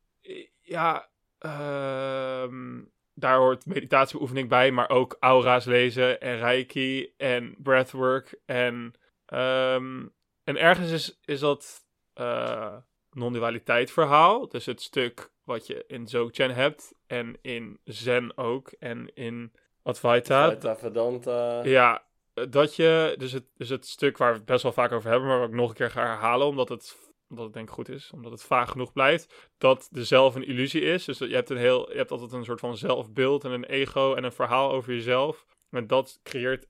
ja, ehm, daar hoort meditatiebeoefening bij, maar ook aura's lezen en reiki en breathwork. En, ehm, en ergens is, is dat eh non-dualiteit verhaal. Dus het stuk wat je in Dzogchen hebt en in Zen ook en in Advaita. Advaita Vedanta. Ja, dat je, dus het, dus het stuk waar we het best wel vaak over hebben, maar wat ik nog een keer ga herhalen, omdat het, omdat het denk ik goed is, omdat het vaag genoeg blijft, dat de zelf een illusie is. Dus dat je hebt, een heel, je hebt altijd een soort van zelfbeeld en een ego en een verhaal over jezelf. En dat creëert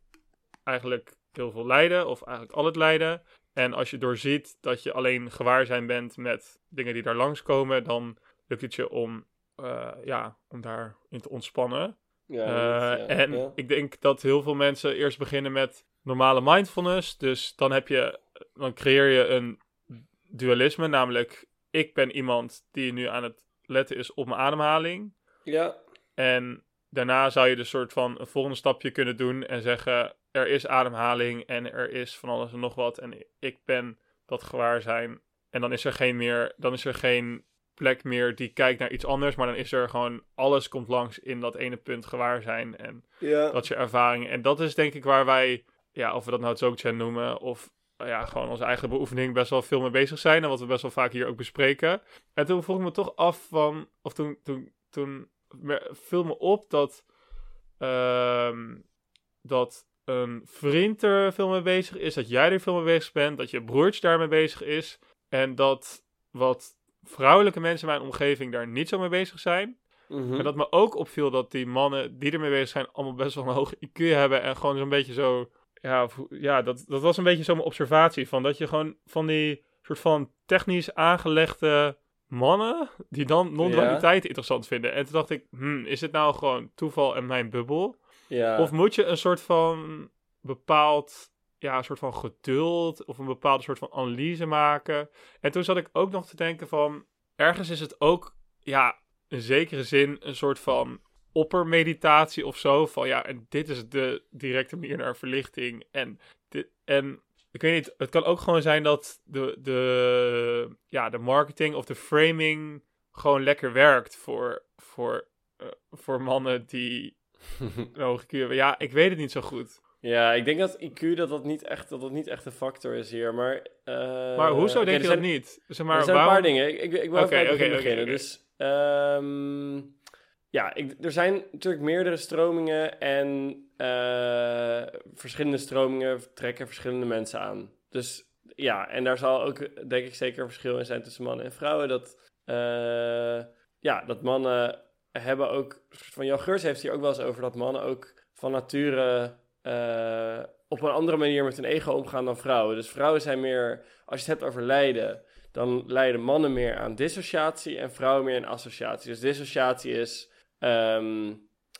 eigenlijk heel veel lijden, of eigenlijk al het lijden. En als je doorziet dat je alleen gewaarzijn bent met dingen die daar langskomen, dan lukt het je om, eh, ja, om daarin te ontspannen. Ja, Eh, ja, en ja. ik denk dat heel veel mensen eerst beginnen met normale mindfulness. Dus dan heb je, dan creëer je een dualisme, namelijk ik ben iemand die nu aan het letten is op mijn ademhaling. Ja, En daarna zou je dus soort van een volgende stapje kunnen doen en zeggen: er is ademhaling en er is van alles en nog wat. En ik ben dat gewaarzijn. En dan is er geen meer, dan is er geen plek meer die kijkt naar iets anders, maar dan is er gewoon alles komt langs in dat ene punt gewaarzijn en ja. dat is je ervaring. En dat is denk ik waar wij, ja, of we dat nou Dzogchen noemen of nou ja, gewoon onze eigen beoefening best wel veel mee bezig zijn en wat we best wel vaak hier ook bespreken. En toen vroeg ik me toch af van, of toen, toen, toen viel me op dat, ehm, dat een vriend er veel mee bezig is, dat jij er veel mee bezig bent, dat je broertje daarmee bezig is en dat wat vrouwelijke mensen in mijn omgeving daar niet zo mee bezig zijn. Mhm. En dat me ook opviel dat die mannen die ermee bezig zijn, allemaal best wel een hoge IQ hebben. En gewoon zo'n beetje zo. Ja, of ja dat, dat was een beetje zo mijn observatie. Van dat je gewoon van die soort van technisch aangelegde mannen. die dan non-dualiteit interessant vinden. En toen dacht ik, hmm, is het nou gewoon toeval en mijn bubbel? ja. Of moet je een soort van bepaald. Ja, een soort van geduld. of een bepaalde soort van analyse maken. En toen zat ik ook nog te denken van. ergens is het ook. ja, in zekere zin een soort van oppermeditatie of zo. Van ja, en dit is de directe manier naar verlichting. En, dit, en ik weet niet, het kan ook gewoon zijn dat de, de, ja, de marketing of de framing gewoon lekker werkt voor, voor, eh, voor mannen die een hoge IQ hebben. Ja, ik weet het niet zo goed. Ja, ik denk dat IQ dat dat niet echt, dat dat niet echt een factor is hier. Maar, eh, Maar hoezo denk je dat niet? Zeg maar, er zijn waarom... een paar dingen. Ik, ik, ik wil Oké, even oké, beginnen. Dus, ehm, ja, ik, er zijn natuurlijk meerdere stromingen en eh, verschillende stromingen trekken verschillende mensen aan. Dus ja, en daar zal ook denk ik zeker een verschil in zijn tussen mannen en vrouwen. Dat, eh, ja, dat mannen hebben ook, van Jan Geurs heeft hier ook wel eens over dat mannen ook van nature eh, op een andere manier met hun ego omgaan dan vrouwen. Dus vrouwen zijn meer, als je het hebt over lijden, dan lijden mannen meer aan dissociatie en vrouwen meer aan associatie. Dus dissociatie is ehm,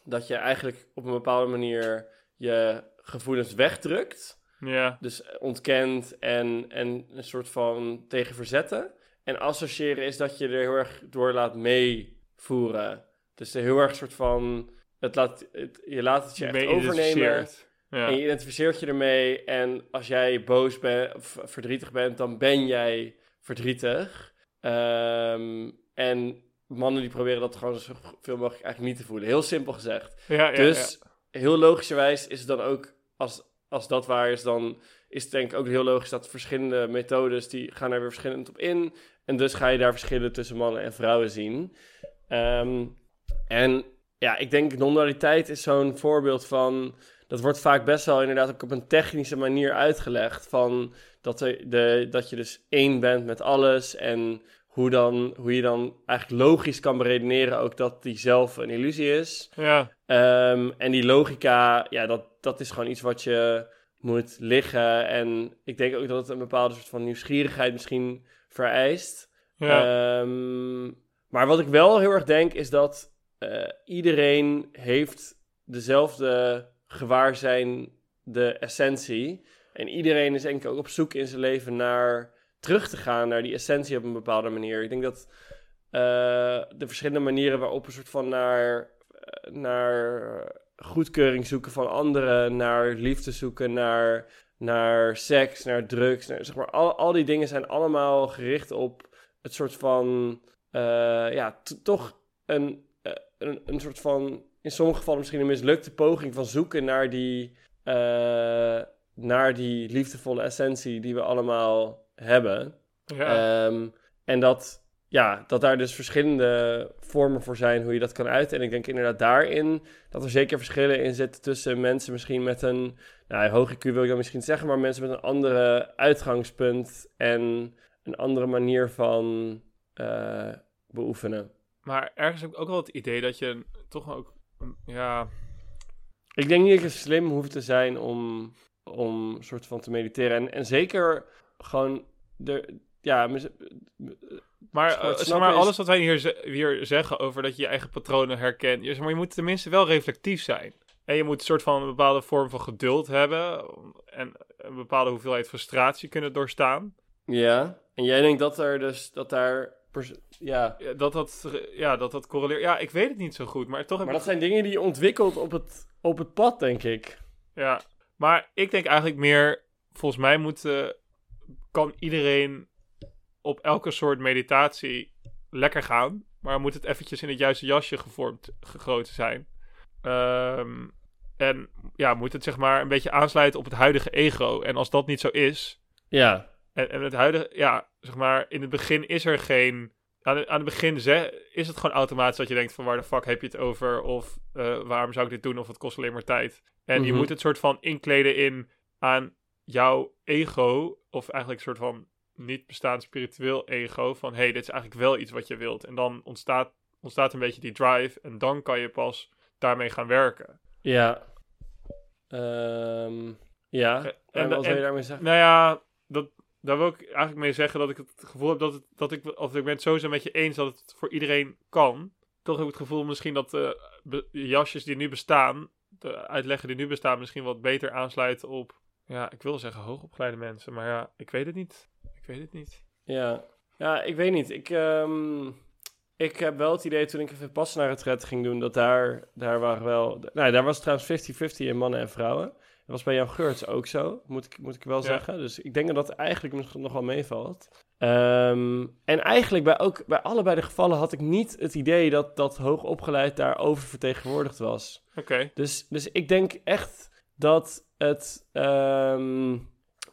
dat je eigenlijk op een bepaalde manier je gevoelens wegdrukt. Ja, Dus ontkent en, en een soort van tegen verzetten. En associëren is dat je er heel erg door laat meevoeren. Dus er heel erg soort van... Het laat, het, je laat het je echt overnemen. Ja. En je identificeert je ermee. En als jij boos bent of verdrietig bent, dan ben jij verdrietig. Ehm, en mannen die proberen dat gewoon zoveel mogelijk eigenlijk niet te voelen. Heel simpel gezegd. Ja, ja, dus heel logischerwijs is het dan ook, als, als dat waar is, dan is het denk ik ook heel logisch dat verschillende methodes, die gaan er weer verschillend op in. En dus ga je daar verschillen tussen mannen en vrouwen zien. Ehm, en ja, ik denk non-dualiteit is zo'n voorbeeld van... Dat wordt vaak best wel inderdaad ook op een technische manier uitgelegd. Van dat, de, dat je dus één bent met alles. En hoe, dan, hoe je dan eigenlijk logisch kan beredeneren ook dat die zelf een illusie is. ja. Ehm, en die logica, ja, dat, dat is gewoon iets wat je moet liggen. En ik denk ook dat het een bepaalde soort van nieuwsgierigheid misschien vereist. ja. Ehm, maar wat ik wel heel erg denk is dat eh, iedereen heeft dezelfde gewaarzijn, de essentie. En iedereen is denk ik ook op zoek in zijn leven naar terug te gaan naar die essentie op een bepaalde manier. Ik denk dat eh, de verschillende manieren waarop een soort van naar, eh, naar goedkeuring zoeken van anderen, naar liefde zoeken, naar, naar seks, naar drugs, zeg maar, al, al die dingen zijn allemaal gericht op het soort van, eh, ja, toch een, een, een soort van, in sommige gevallen misschien een mislukte poging van zoeken naar die, naar die liefdevolle essentie die we allemaal hebben. ja. Ehm, en dat, ja, dat daar dus verschillende vormen voor zijn hoe je dat kan uiten. En ik denk inderdaad daarin dat er zeker verschillen in zitten tussen mensen misschien met een, nou, hoog IQ wil ik dan misschien zeggen, maar mensen met een andere uitgangspunt en een andere manier van eh, beoefenen. Maar ergens heb ik ook wel het idee dat je toch ook... Ja, Ik denk niet dat je slim hoeft te zijn om, om soort van te mediteren. En, en zeker gewoon de, ja, Maar, eh, zeg maar is- alles wat wij hier, hier zeggen over dat je je eigen patronen herkent. Je, zeg maar, je moet tenminste wel reflectief zijn. En je moet een soort van een bepaalde vorm van geduld hebben. En een bepaalde hoeveelheid frustratie kunnen doorstaan. ja. En jij denkt dat er dus, dat daar, ja... Ja, Dat dat, ja, dat dat correleert. Ja, ik weet het niet zo goed. Maar toch Maar ik dat zijn dingen die je ontwikkelt op het, op het pad, denk ik. Ja, maar ik denk eigenlijk meer, volgens mij moet, eh, kan iedereen op elke soort meditatie lekker gaan, maar moet het eventjes in het juiste jasje gevormd, gegoten zijn. Ehm, en ja, moet het zeg maar een beetje aansluiten op het huidige ego. En als dat niet zo is, Ja. en, en het huidige, ja, zeg maar, in het begin is er geen. Aan, het- aan het begin ze, is het gewoon automatisch dat je denkt: van waar de fuck heb je het over? Of eh, waarom zou ik dit doen? Of het kost alleen maar tijd. En je Mhm. moet het soort van inkleden in aan jouw ego, of eigenlijk een soort van niet bestaand spiritueel ego. Van hé, hey, dit is eigenlijk wel iets wat je wilt. En dan ontstaat, ontstaat een beetje die drive. En dan kan je pas daarmee gaan werken. Ja. Ehm, ja. Eh, En, en- wat wil je daarmee zeggen? Nou ja, dat, daar wil ik eigenlijk mee zeggen dat ik het gevoel heb dat, het, dat ik, of ik ben het sowieso met je eens dat het voor iedereen kan. Toch heb ik het gevoel misschien dat de be- jasjes die nu bestaan, de uitleggen die nu bestaan, misschien wat beter aansluiten op, ja, ik wil zeggen hoogopgeleide mensen, maar ja, ik weet het niet. Ik weet het niet. Ja. Ja, ik weet niet. Ik, ehm, ik heb wel het idee toen ik even pas naar het red ging doen, dat daar, daar waren wel... Nou, daar was trouwens 50-50 in mannen en vrouwen. was bij Jan Geurts ook zo, moet ik, moet ik wel Ja. zeggen. Dus ik denk dat dat eigenlijk nog, nog wel meevalt. Ehm, en eigenlijk bij, ook, bij allebei de gevallen had ik niet het idee dat, dat hoogopgeleid daar oververtegenwoordigd was. Oké. Dus, dus ik denk echt dat het, ehm,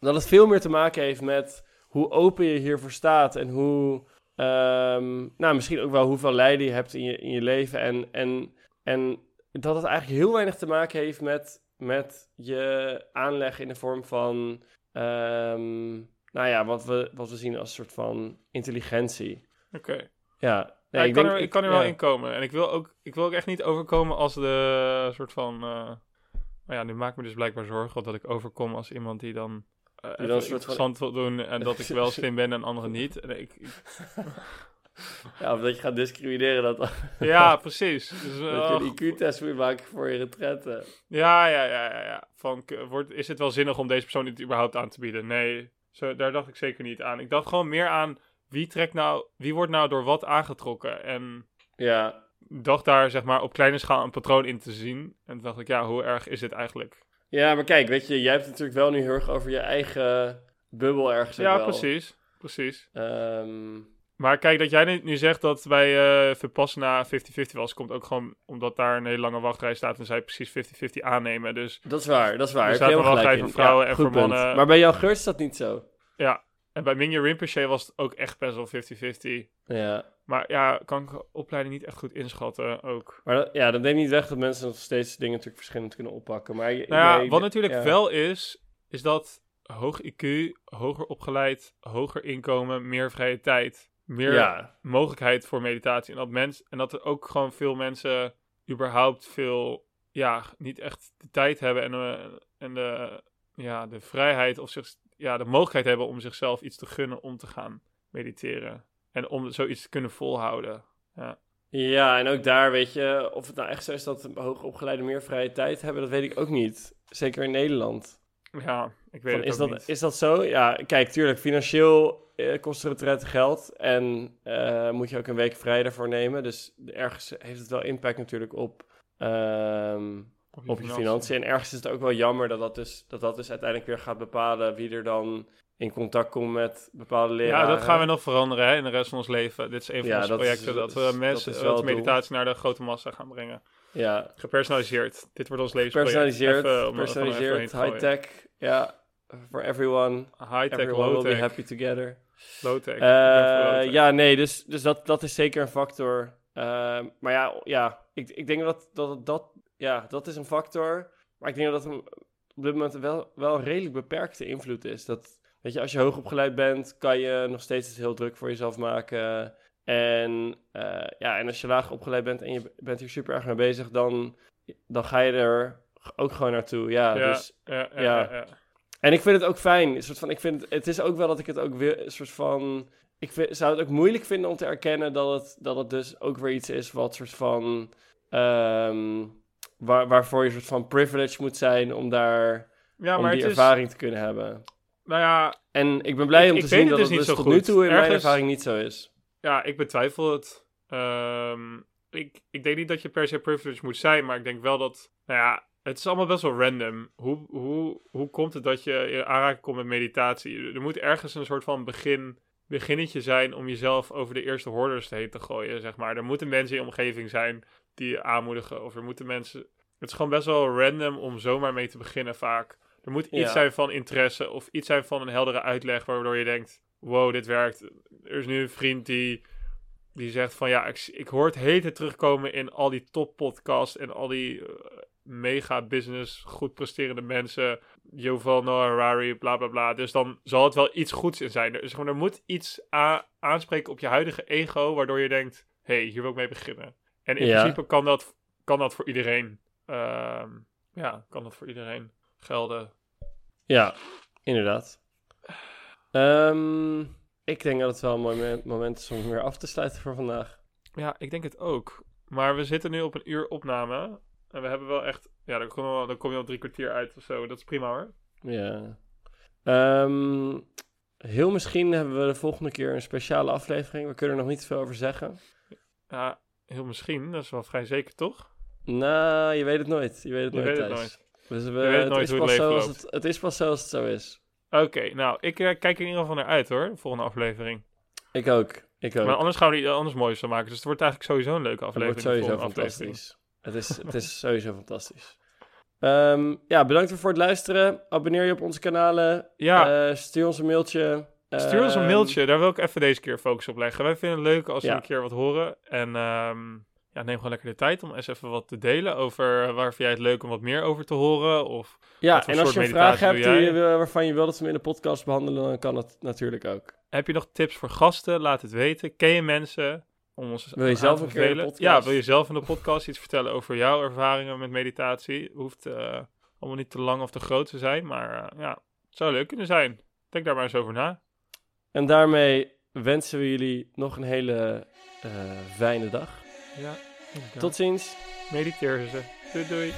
dat het veel meer te maken heeft met hoe open je hiervoor staat en hoe, ehm, nou misschien ook wel hoeveel lijden je hebt in je, in je leven. En, en, en dat het eigenlijk heel weinig te maken heeft met, met je aanleg in de vorm van, ehm, nou ja, wat we, wat we zien als een soort van intelligentie. Oké. Ja, Ja, nee, ik, kan denk- er, ik kan er wel ja. in komen. En ik wil, ook, ik wil ook echt niet overkomen als de soort van... eh maar ja, nu maak ik me dus blijkbaar zorgen dat ik overkom als iemand die dan... eh van- interessant wil doen en dat ik wel slim ben en anderen niet. En ik, ik- Ja, of dat je gaat discrimineren dat, ja, precies. Dus, dat oh, je een IQ-test moet maken voor je retraite. Ja, ja, ja, ja. ja. Van, wordt, is het wel zinnig om deze persoon dit überhaupt aan te bieden? Nee, zo, daar dacht ik zeker niet aan. Ik dacht gewoon meer aan wie trekt nou, wie wordt nou door wat aangetrokken? En Ja, dacht daar zeg maar op kleine schaal een patroon in te zien. En toen dacht ik, ja, hoe erg is dit eigenlijk? Ja, maar kijk, weet je, jij hebt het natuurlijk wel nu heel erg over je eigen bubbel ergens Ja, wel. precies. Precies. Ehm, Maar kijk, dat jij nu, zegt dat bij eh Vipassana 50-50 was, komt ook gewoon omdat daar een hele lange wachtrij staat en zij precies 50-50 aannemen. Dus dat is waar, dat is waar. Er staat een wachtrij voor vrouwen Ja, en voor mannen. Maar bij Jan Geurts is dat niet zo. ja. En bij Mingya Rinpoche was het ook echt best wel 50-50. Ja, Maar ja, kan ik opleiding niet echt goed inschatten ook. maar dat, ja, dat neemt niet weg dat mensen nog steeds dingen natuurlijk verschillend kunnen oppakken. Maar Nou ja, nee, wat natuurlijk ja. wel is, is dat hoog IQ, hoger opgeleid, hoger inkomen, meer vrije tijd, meer Ja, mogelijkheid voor meditatie. En dat, mens, en dat er ook gewoon veel mensen überhaupt veel, ja, niet echt de tijd hebben en, eh, en de, ja, de vrijheid of zich, ja, de mogelijkheid hebben om zichzelf iets te gunnen om te gaan mediteren. En om zoiets te kunnen volhouden. ja, en ook daar weet je, of het nou echt zo is dat hoogopgeleiden meer vrije tijd hebben, dat weet ik ook niet. Zeker in Nederland. Ja, ik weet Van, het is, ook dat, niet. is dat zo? Ja, kijk, tuurlijk, financieel eh, kost de retraite geld. En eh, moet je ook een week vrij daarvoor nemen. Dus ergens heeft het wel impact natuurlijk op, ehm, op je financiën. En ergens is het ook wel jammer dat dat, dus, dat dat dus uiteindelijk weer gaat bepalen wie er dan in contact komt met bepaalde Ja, leraren. dat gaan we nog veranderen hè, in de rest van ons leven. Dit is een van Ja, onze dat projecten, dat, dat is- we mensen dat dat doel. meditatie naar de grote massa gaan brengen. Ja, Gepersonaliseerd. Dit wordt ons levensproject. personaliseerd, Even om- personaliseerd, om even doorheen te high-tech. Ja, for everyone. High-tech, Everyone will be happy together. Low-tech. Eh, low-tech. ja, nee, dus, dus dat, dat is zeker een factor. Ehm, maar ja, ja ik, ik denk dat, dat dat, ja, dat is een factor. Maar ik denk dat het op dit moment wel, wel redelijk beperkte invloed is. Dat, weet je, als je hoog opgeleid bent, kan je nog steeds het heel druk voor jezelf maken. En, eh, ja, en als je laag opgeleid bent en je bent hier super erg mee bezig, dan, dan ga je er ook gewoon naartoe. Ja, ja, dus ja, ja, en ik vind het ook fijn. Een soort van, ik vind, het- het is ook wel dat ik het ook wil. Een soort van. Ik vind, zou het ook moeilijk vinden om te erkennen dat het, dat het dus ook weer iets is wat soort van. ehm, waar, waarvoor je een soort van privilege moet zijn om daar. Ja, om maar die het is... ervaring te kunnen hebben. Nou ja, En ik ben blij Ik- om te zien dat dus het niet dus zo tot nu goed. toe in mijn ervaring niet zo is. ja, ik betwijfel het. Ehm, ik, ik denk niet dat je per se privileged moet zijn, maar ik denk wel dat... Nou ja, het is allemaal best wel random. Hoe, hoe, hoe komt het dat je in aanraking komt met meditatie? Er moet ergens een soort van begin, beginnetje zijn om jezelf over de eerste hordes heen te gooien, zeg maar. Er moeten mensen in je omgeving zijn die aanmoedigen. Of er moeten mensen... Het is gewoon best wel random om zomaar mee te beginnen vaak. Er moet iets Ja. zijn van interesse of iets zijn van een heldere uitleg waardoor je denkt... Wow, dit werkt. Er is nu een vriend die, die zegt van ja, ik, ik hoor het hete terugkomen in al die top podcasts en al die eh, mega business, goed presterende mensen. Yuval Noah Harari, bla bla bla. Dus dan zal het wel iets goeds in zijn. Dus gewoon, er moet iets a- aanspreken op je huidige ego, waardoor je denkt, hé, hey, hier wil ik mee beginnen. En in Ja. principe kan dat, kan dat voor iedereen. ehm, ja, kan dat voor iedereen gelden. Ja, inderdaad. Ehm, ik denk dat het wel een mooi moment- is om weer af te sluiten voor vandaag. Ja, ik denk het ook. Maar we zitten nu op een uur opname. En we hebben wel echt... Ja, dan kom je dan kom je al drie kwartier uit of zo. Dat is prima hoor. Ja. Ehm, heel misschien hebben we de volgende keer een speciale aflevering. We kunnen er nog niet veel over zeggen. Ja, heel misschien. Dat is wel vrij zeker, toch? Nou, je weet het nooit. Je weet het Je nooit, weet het Thijs. Dus we, weet het, nooit is hoe het het, het is pas zoals het zo is. Oké, nou, ik eh, kijk er in ieder geval naar uit hoor, de volgende aflevering. Ik ook. Ik ook. Maar anders gaan we die anders moois van maken. Dus het wordt eigenlijk sowieso een leuke Het aflevering. wordt de sowieso fantastisch. Het is, het is sowieso fantastisch. Ehm, ja, bedankt voor het luisteren. Abonneer je op onze kanalen. Ja, Eh, stuur ons een mailtje. Stuur ons een Ehm, mailtje. Daar wil ik even deze keer focus op leggen. Wij vinden het leuk als we Ja. een keer wat horen. En ehm, ja, neem gewoon lekker de tijd om eens even wat te delen over waar vind jij het leuk om wat meer over te horen. Of Ja, en als je een vraag hebt die waarvan je wil dat we hem in de podcast behandelen, dan kan dat natuurlijk ook. heb je nog tips voor gasten? Laat het weten. Ken je mensen? Om ons Wil je zelf te vervelen? Ja, wil je zelf in de podcast iets vertellen over jouw ervaringen met meditatie? Hoeft eh, allemaal niet te lang of te groot te zijn, maar eh, ja, het zou leuk kunnen zijn. Denk daar maar eens over na. En daarmee wensen we jullie nog een hele eh, fijne dag. Ja, Tot ziens. mediteer ze. Doei doei.